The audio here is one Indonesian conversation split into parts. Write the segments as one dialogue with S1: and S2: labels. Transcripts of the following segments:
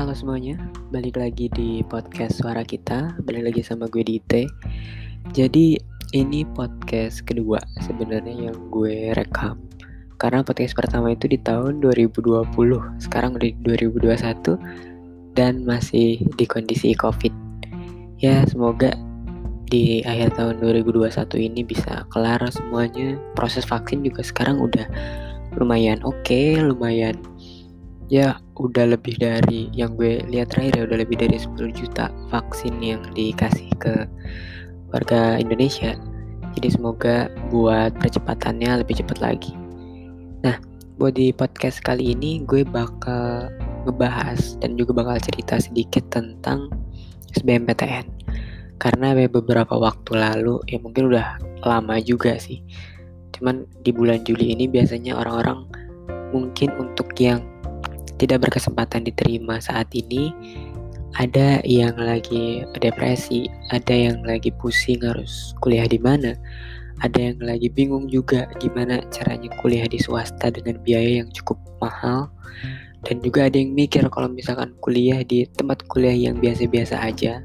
S1: Halo semuanya, balik lagi di podcast suara kita, balik lagi sama gue Dite. Jadi ini podcast kedua sebenarnya yang gue rekam. Karena podcast pertama itu di tahun 2020, sekarang udah 2021 dan masih di kondisi Covid. Ya, semoga di akhir tahun 2021 ini bisa kelar semuanya. Proses vaksin juga sekarang udah lumayan oke, okay, lumayan ya udah lebih dari yang gue lihat terakhir ya udah lebih dari 10 juta vaksin yang dikasih ke warga Indonesia. Jadi semoga buat percepatannya lebih cepat lagi. Nah, buat di podcast kali ini gue bakal ngebahas dan juga bakal cerita sedikit tentang SBMPTN. Karena beberapa waktu lalu ya mungkin udah lama juga sih. Cuman di bulan Juli ini biasanya orang-orang mungkin untuk yang tidak berkesempatan diterima saat ini. Ada yang lagi depresi, ada yang lagi pusing harus kuliah di mana, ada yang lagi bingung juga gimana caranya kuliah di swasta dengan biaya yang cukup mahal, dan juga ada yang mikir kalau misalkan kuliah di tempat kuliah yang biasa-biasa aja,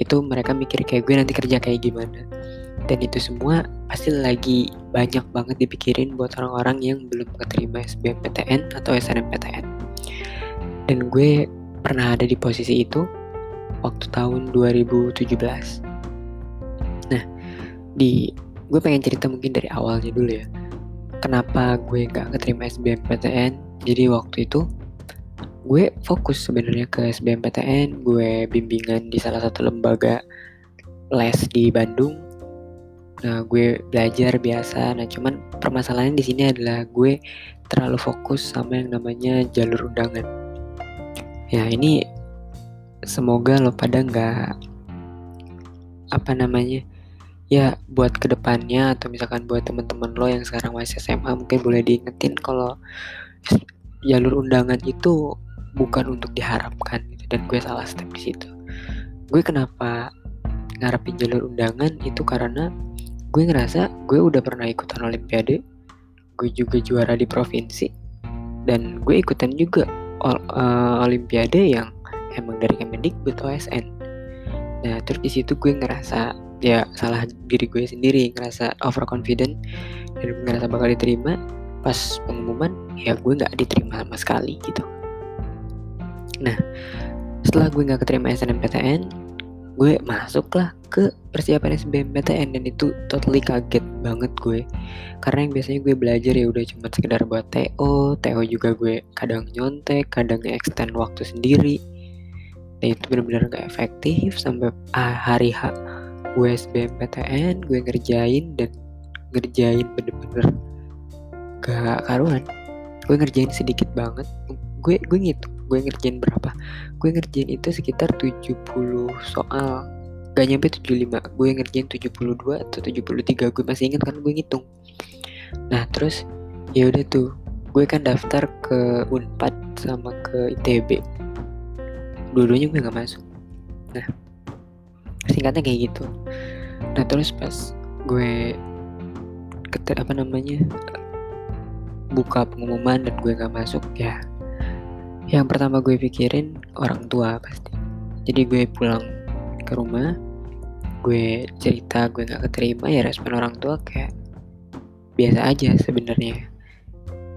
S1: itu mereka mikir kayak gue nanti kerja kayak gimana. Dan itu semua pasti lagi banyak banget dipikirin buat orang-orang yang belum keterima SBMPTN atau SNMPTN dan gue pernah ada di posisi itu waktu tahun 2017 nah di gue pengen cerita mungkin dari awalnya dulu ya. Kenapa gue gak keterima SBMPTN jadi waktu itu gue fokus sebenarnya ke SBMPTN gue bimbingan di salah satu lembaga les di Bandung. Nah gue belajar biasa. Nah cuman permasalahannya di sini adalah gue terlalu fokus sama yang namanya jalur undangan. Ya ini semoga lo pada nggak apa namanya ya buat ke depannya atau misalkan buat teman-teman lo yang sekarang masih SMA mungkin boleh diingetin kalau jalur undangan itu bukan untuk diharapkan gitu dan gue salah step di situ. Gue kenapa ngarepin jalur undangan itu karena gue ngerasa gue udah pernah ikutan olimpiade gue juga juara di provinsi dan gue ikutan juga uh, olimpiade yang emang dari Kemendikbud OSN. Nah, terus di situ gue ngerasa ya salah diri gue sendiri, ngerasa overconfident dan ngerasa bakal diterima. Pas pengumuman ya gue nggak diterima sama sekali gitu. Nah, setelah gue nggak keterima SNMPTN, gue masuklah ke persiapan SBMPTN dan itu totally kaget banget gue. Karena yang biasanya gue belajar ya udah cuma sekedar buat TO TO juga gue kadang nyontek kadang extend waktu sendiri. Dan itu benar-benar gak efektif sampai ah, hari H gue SBMPTN gue ngerjain dan ngerjain bener-bener gak karuan. Gue ngerjain sedikit banget gue gue ngitung gue ngerjain berapa? Gue ngerjain itu sekitar 70 soal gak nyampe 75 gue ngerjain 72 atau 73 gue masih ingat kan gue ngitung. Nah terus ya udah tuh gue kan daftar ke Unpad sama ke ITB dua-duanya gue nggak masuk. Nah singkatnya kayak gitu. Nah terus pas gue keter apa namanya buka pengumuman dan gue nggak masuk ya yang pertama gue pikirin orang tua pasti. Jadi gue pulang ke rumah gue cerita gue nggak keterima ya respon orang tua kayak biasa aja sebenarnya.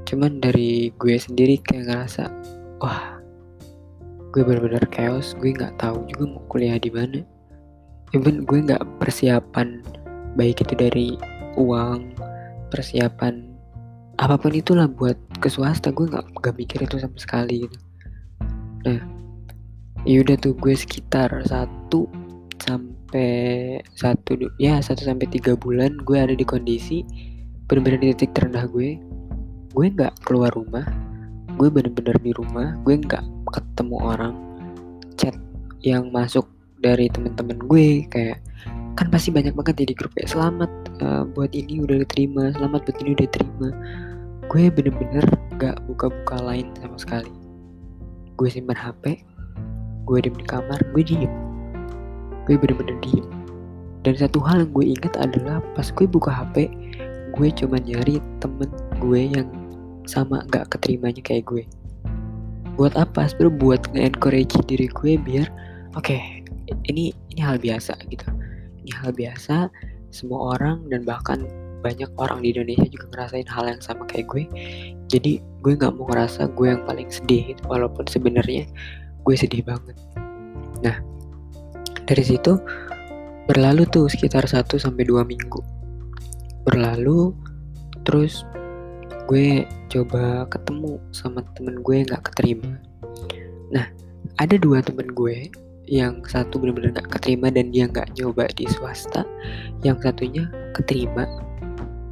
S1: Cuman dari gue sendiri kayak ngerasa wah gue benar-benar chaos gue nggak tahu juga mau kuliah di mana. Even gue nggak persiapan baik itu dari uang persiapan apa pun itulah buat ke swasta gue nggak gak mikir itu sama sekali gitu. Nah yaudah tuh gue sekitar satu sampai sampai satu ya satu sampai tiga bulan gue ada di kondisi benar-benar di titik terendah gue. Gue nggak keluar rumah. Gue bener-bener di rumah. Gue nggak ketemu orang. Chat yang masuk dari temen-temen gue kayak kan pasti banyak banget ya di grup kayak selamat uh, buat ini udah diterima. Selamat buat ini udah diterima. Gue bener-bener nggak buka-buka lain sama sekali. Gue simpan hp gue diem di kamar. Gue diem gue bener-bener diem. Dan satu hal yang gue ingat adalah pas gue buka HP gue cuma nyari temen gue yang sama gak keterimanya kayak gue. Buat apa sebenarnya buat nge-encourage diri gue biar oke okay, ini ini hal biasa gitu. Ini hal biasa semua orang dan bahkan banyak orang di Indonesia juga ngerasain hal yang sama kayak gue. Jadi gue nggak mau ngerasa gue yang paling sedih walaupun sebenarnya gue sedih banget. Nah dari situ berlalu tuh sekitar 1 sampai dua minggu. Berlalu terus gue coba ketemu sama temen gue yang gak keterima. Nah ada dua temen gue yang satu benar-benar gak keterima dan dia gak nyoba di swasta. Yang satunya keterima.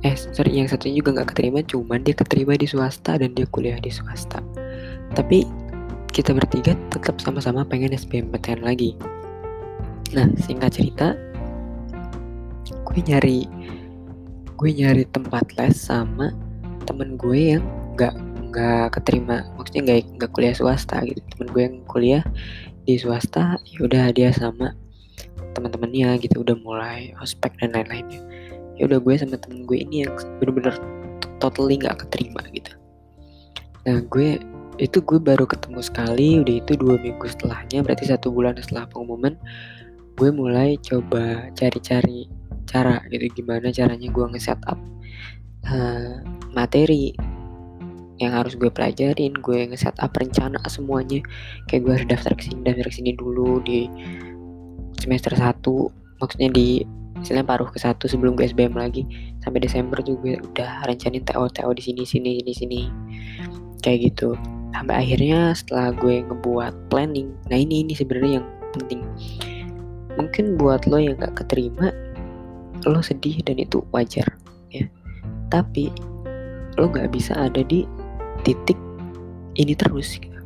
S1: Eh sorry yang satunya juga gak keterima cuman dia keterima di swasta dan dia kuliah di swasta. Tapi kita bertiga tetap sama-sama pengen SBMPTN lagi nah singkat cerita gue nyari gue nyari tempat les sama temen gue yang nggak nggak keterima maksudnya nggak nggak kuliah swasta gitu. Temen gue yang kuliah di swasta ya udah dia sama teman-temannya gitu udah mulai ospek dan lain-lainnya. Ya udah gue sama temen gue ini yang bener-bener totally nggak keterima gitu. Nah gue itu gue baru ketemu sekali udah itu dua minggu setelahnya berarti satu bulan setelah pengumuman gue mulai coba cari-cari cara gitu gimana caranya gue nge-setup uh, materi yang harus gue pelajarin gue nge-setup rencana semuanya. Kayak gue harus daftar ke sini daftar ke sini dulu di semester 1 maksudnya di istilahnya paruh ke satu sebelum gue SBM lagi sampai Desember juga udah rencanain TO TO di sini sini sini sini. Kayak gitu. Sampai akhirnya setelah gue ngebuat planning nah ini ini sebenarnya yang penting mungkin buat lo yang gak keterima lo sedih dan itu wajar ya. Tapi lo nggak bisa ada di titik ini terus gitu.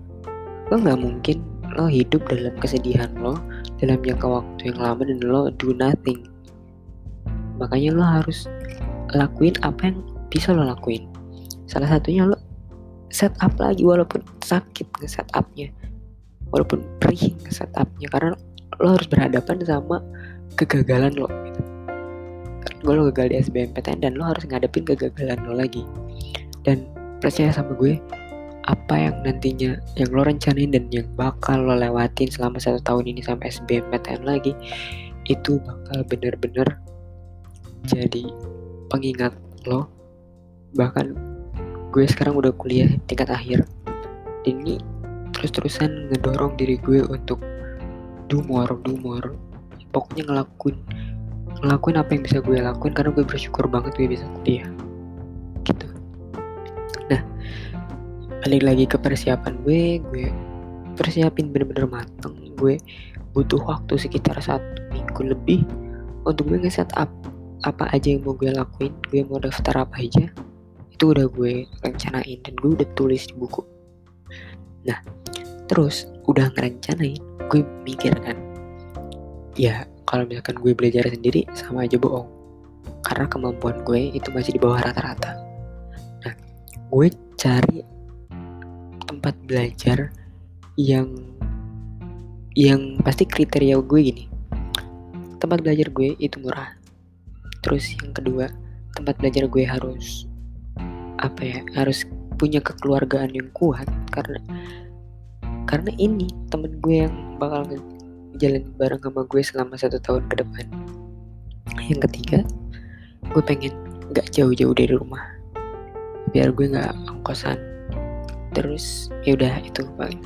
S1: lo nggak mungkin lo hidup dalam kesedihan lo dalam jangka waktu yang lama dan lo do nothing. Makanya lo harus lakuin apa yang bisa lo lakuin. Salah satunya lo set up lagi walaupun sakit nge set upnya walaupun perih nge set upnya karena lo harus berhadapan sama kegagalan lo. Gitu gue lo gagal di SBMPTN dan lo harus ngadepin kegagalan lo lagi. Dan percaya sama gue apa yang nantinya yang lo rencanain dan yang bakal lo lewatin selama satu tahun ini sampai SBMPTN lagi itu bakal bener-bener jadi pengingat lo. Bahkan gue sekarang udah kuliah tingkat akhir. Ini terus-terusan ngedorong diri gue untuk do more pokoknya ngelakuin ngelakuin apa yang bisa gue lakuin karena gue bersyukur banget gue bisa kuliah. Gitu. Nah balik lagi ke persiapan gue gue persiapin bener-bener mateng. Gue butuh waktu sekitar satu minggu lebih untuk gue nge up apa aja yang mau gue lakuin. Gue mau daftar apa aja. Itu udah gue rencanain dan gue udah tulis di buku. Nah terus udah ngerencanain gue mikir kan ya kalau misalkan gue belajar sendiri sama aja bohong. Karena kemampuan gue itu masih di bawah rata-rata. Nah gue cari tempat belajar yang yang pasti kriteria gue gini. Tempat belajar gue itu murah. Terus yang kedua tempat belajar gue harus apa ya harus punya kekeluargaan yang kuat. Karena karena ini temen gue yang bakal jalan bareng sama gue selama satu tahun ke depan. Yang ketiga gue pengen nggak jauh-jauh dari rumah. Biar gue nggak ongkosan terus ya udah itu paling.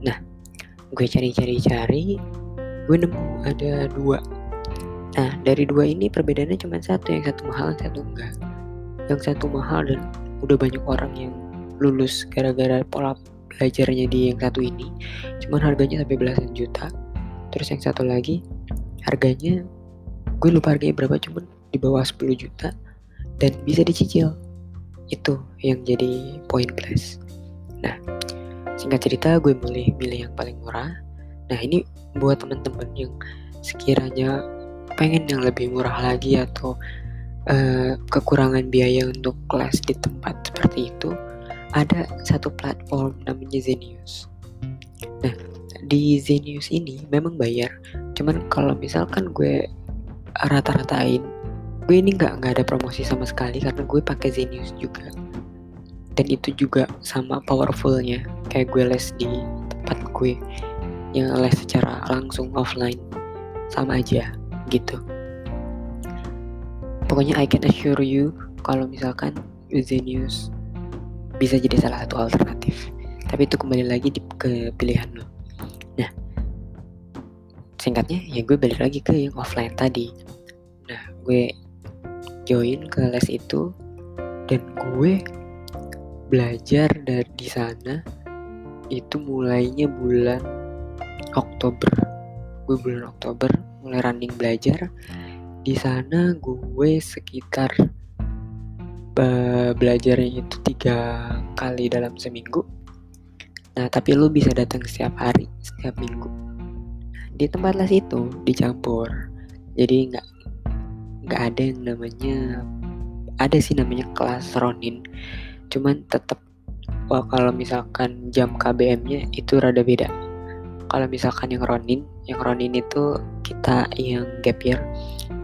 S1: Nah gue cari-cari-cari gue nemu ada dua. Nah dari dua ini perbedaannya cuma satu yang satu mahal yang satu enggak. Yang satu mahal dan udah banyak orang yang lulus gara-gara pola belajarnya di yang satu ini cuman harganya sampai belasan juta. Terus yang satu lagi harganya gue lupa harganya berapa cuman di bawah 10 juta dan bisa dicicil. Itu yang jadi poin plus. Nah singkat cerita gue milih milih yang paling murah. Nah ini buat teman-teman yang sekiranya pengen yang lebih murah lagi atau uh, kekurangan biaya untuk kelas di tempat seperti itu ada satu platform namanya Zenius. Nah di Zenius ini memang bayar. Cuman kalau misalkan gue rata-ratain gue ini nggak nggak ada promosi sama sekali karena gue pakai Zenius juga. Dan itu juga sama powerfulnya kayak gue les di tempat gue yang les secara langsung offline sama aja gitu. Pokoknya I can assure you kalau misalkan Uzenius bisa jadi salah satu alternatif. Tapi itu kembali lagi di, ke pilihan lo. Nah singkatnya ya gue balik lagi ke yang offline tadi. Nah gue join ke les itu dan gue belajar dari di sana itu mulainya bulan Oktober. Gue bulan Oktober mulai running belajar. Di sana gue sekitar belajarnya itu tiga kali dalam seminggu. Nah tapi lu bisa datang setiap hari setiap minggu. Di tempat les itu dicampur. Jadi nggak nggak ada yang namanya ada sih namanya kelas Ronin. Cuman tetap wah kalau misalkan jam KBM-nya itu rada beda. Kalau misalkan yang Ronin yang Ronin itu kita yang gap year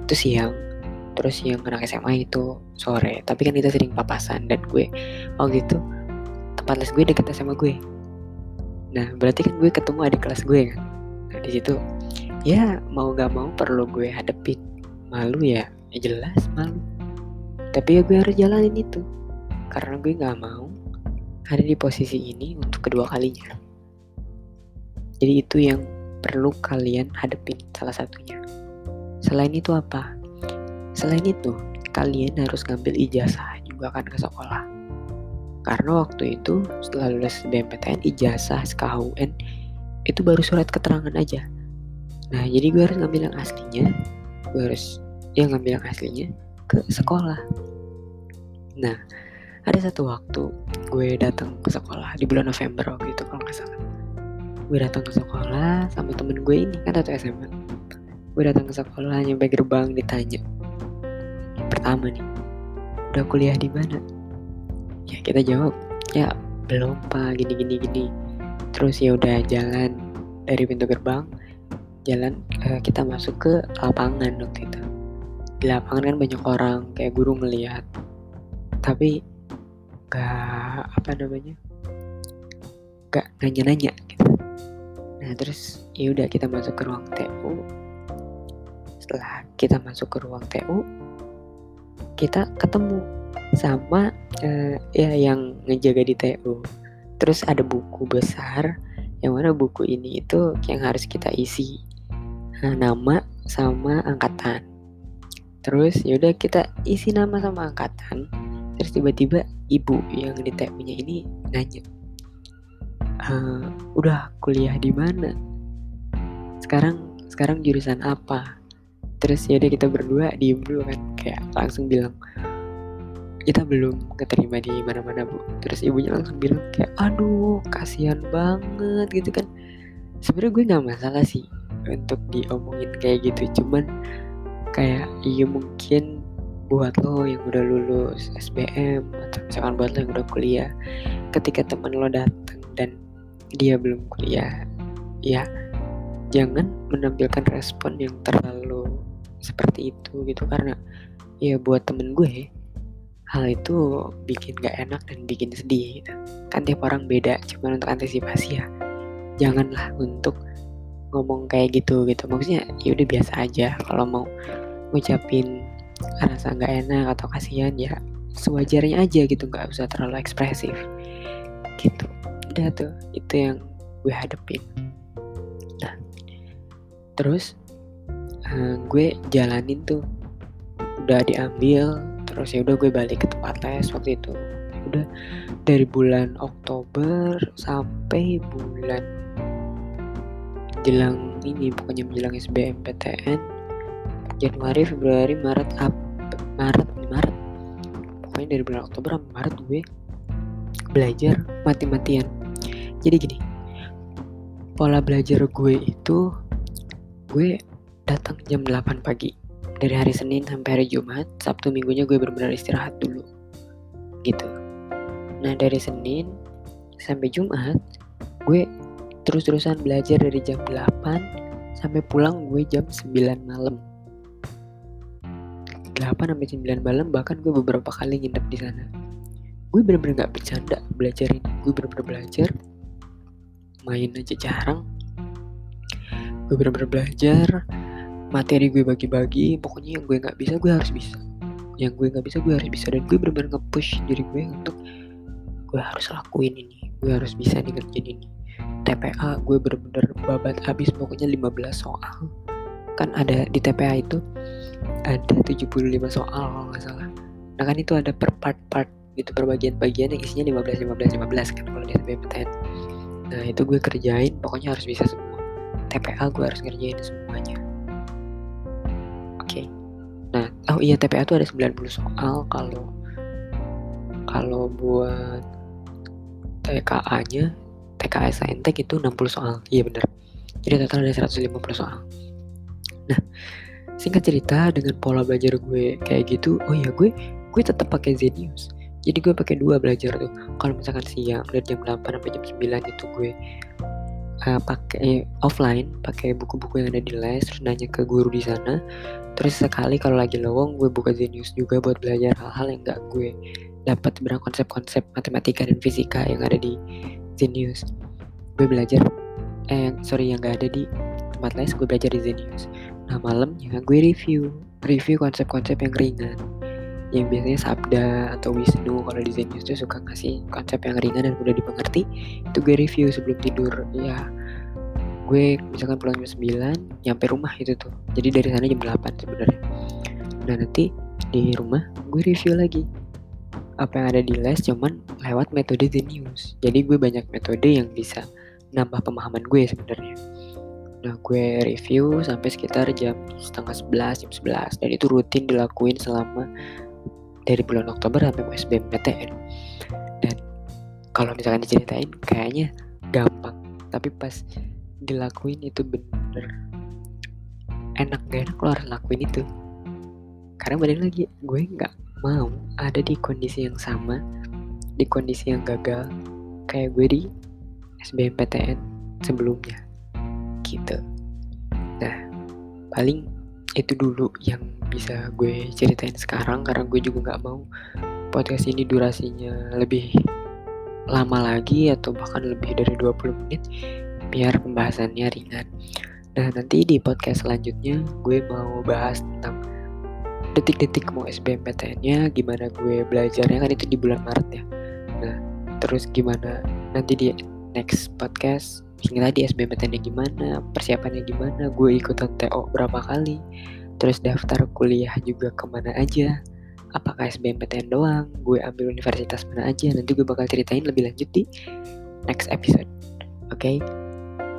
S1: itu siang terus yang anak SMA itu sore. Tapi kan kita sering papasan dan gue oh gitu tempat les gue deket sama gue. Nah berarti kan gue ketemu adik kelas gue kan. Nah di situ ya mau gak mau perlu gue hadepin malu ya, ya jelas malu. Tapi ya gue harus jalanin itu. Karena gue gak mau ada di posisi ini untuk kedua kalinya. Jadi itu yang perlu kalian hadepin salah satunya. Selain itu apa selain itu kalian harus ngambil ijazah juga kan ke sekolah. Karena waktu itu setelah lulus BMPTN ijazah SKHUN itu baru surat keterangan aja. Nah jadi gue harus ngambil yang aslinya gue harus ya ngambil yang aslinya ke sekolah. Nah ada satu waktu gue datang ke sekolah di bulan November waktu itu kalau nggak salah. Gue datang ke sekolah sama temen gue ini kan satu SMA gue datang ke sekolah nyampe gerbang ditanya pertama nih. Udah kuliah di mana? Ya kita jawab. Ya belum pak gini gini gini. Terus ya udah jalan dari pintu gerbang jalan uh, kita masuk ke lapangan waktu itu. Di lapangan kan banyak orang kayak guru melihat tapi gak apa namanya gak nanya-nanya gitu. Nah terus ya udah kita masuk ke ruang TU setelah kita masuk ke ruang TU kita ketemu sama uh, ya yang ngejaga di TU. Terus ada buku besar yang mana buku ini itu yang harus kita isi nah, nama sama angkatan. Terus yaudah kita isi nama sama angkatan. Terus tiba-tiba ibu yang di TU-nya ini nanya, e, udah kuliah di mana? Sekarang sekarang jurusan apa? Terus yaudah kita berdua diem dulu kan kayak langsung bilang kita belum keterima di mana-mana bu. Terus ibunya langsung bilang kayak aduh kasihan banget gitu kan. Sebenarnya gue nggak masalah sih untuk diomongin kayak gitu cuman kayak iya mungkin buat lo yang udah lulus SBM atau misalkan buat lo yang udah kuliah ketika teman lo datang dan dia belum kuliah ya jangan menampilkan respon yang terlalu seperti itu gitu. Karena ya buat temen gue hal itu bikin gak enak dan bikin sedih gitu. kan tiap orang beda cuman untuk antisipasi ya. Janganlah untuk ngomong kayak gitu gitu. Maksudnya ya udah biasa aja. Kalau mau ngucapin rasa nggak enak atau kasihan ya sewajarnya aja gitu. Nggak usah terlalu ekspresif. Gitu. Udah tuh itu yang gue hadepin. Nah terus uh, gue jalanin tuh. Udah diambil terus ya udah gue balik ke tempat les waktu itu. Ya udah dari bulan Oktober sampai bulan jelang ini pokoknya menjelang SBMPTN Januari Februari Maret Ap Maret Maret. Pokoknya dari bulan Oktober sampai Maret gue belajar mati-matian. Jadi gini pola belajar gue itu gue datang jam 8 pagi. Dari hari Senin sampai hari Jumat Sabtu minggunya gue benar-benar istirahat dulu. Gitu. Nah dari Senin sampai Jumat gue terus-terusan belajar dari jam 8 sampai pulang gue jam 9 malam. 8 sampai 9 malam bahkan gue beberapa kali nginep di sana. Gue bener-bener gak bercanda belajar ini gue bener-bener belajar. Main aja jarang. Gue bener-bener belajar materi gue bagi-bagi pokoknya yang gue nggak bisa gue harus bisa. Yang gue nggak bisa gue harus bisa. Dan gue bener-bener nge-push diri gue untuk gue harus lakuin ini. Gue harus bisa nih ngerjain ini. TPA gue bener-bener babat habis pokoknya 15 soal. Kan ada di TPA itu ada 75 soal kalau nggak salah. Nah kan itu ada per part-part gitu per bagian-bagian yang isinya 15 15 15 kan kalau di SBMPTN nah itu gue kerjain pokoknya harus bisa semua. TPA gue harus ngerjain semuanya nah oh iya TPA tuh ada 90 soal kalau kalau buat TKA nya TKA Saintek itu 60 soal. Iya bener. Jadi total ada 150 soal. Nah singkat cerita dengan pola belajar gue kayak gitu oh iya gue gue tetap pakai Zenius. Jadi gue pakai dua belajar tuh. Kalau misalkan siang dari jam 8 sampai jam 9 itu gue uh, pakai offline pakai buku-buku yang ada di les terus nanya ke guru di sana. Terus sekali kalau lagi lowong gue buka Zenius juga buat belajar hal-hal yang gak gue dapat. Sebenarnya konsep-konsep matematika dan fisika yang ada di Zenius. Gue belajar eh sorry yang gak ada di tempat les gue belajar di Zenius. Nah malamnya gue review review konsep-konsep yang ringan yang biasanya Sabda atau Wisnu kalau di Zenius tuh suka ngasih konsep yang ringan dan mudah dimengerti. Itu gue review sebelum tidur. Ya gue misalkan pulang jam 9 nyampe rumah itu tuh. Jadi dari sana jam 8 sebenarnya. Nah nanti di rumah gue review lagi. Apa yang ada di les cuman lewat metode Zenius jadi gue banyak metode yang bisa nambah pemahaman gue sebenarnya. Nah gue review sampai sekitar jam setengah 11, jam 11 Dan itu rutin dilakuin selama dari bulan Oktober sampai SBMPTN dan kalau misalkan diceritain kayaknya gampang. Tapi pas dilakuin itu bener enak gak enak lo harus lakuin itu. Karena balik lagi gue nggak mau ada di kondisi yang sama di kondisi yang gagal kayak gue di SBMPTN sebelumnya. Gitu. Nah paling itu dulu yang bisa gue ceritain sekarang karena gue juga nggak mau podcast ini durasinya lebih lama lagi atau bahkan lebih dari 20 menit biar pembahasannya ringan. Nah nanti di podcast selanjutnya gue mau bahas tentang detik-detik mau SBMPTN-nya, gimana gue belajarnya kan itu di bulan Maret ya. Nah terus gimana nanti di next podcast hingga tadi SBMPTN-nya gimana, persiapannya gimana, gue ikutan TO berapa kali, terus daftar kuliah juga ke mana aja apakah SBMPTN doang gue ambil universitas mana aja nanti gue bakal ceritain lebih lanjut di next episode. Oke? Okay?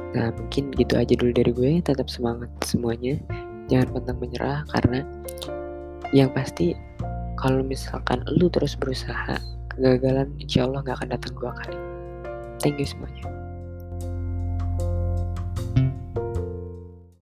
S1: nah mungkin gitu aja dulu dari gue tetap semangat semuanya jangan pantang menyerah karena yang pasti kalau misalkan lu terus berusaha kegagalan insya Allah gak akan datang dua kali. Thank you semuanya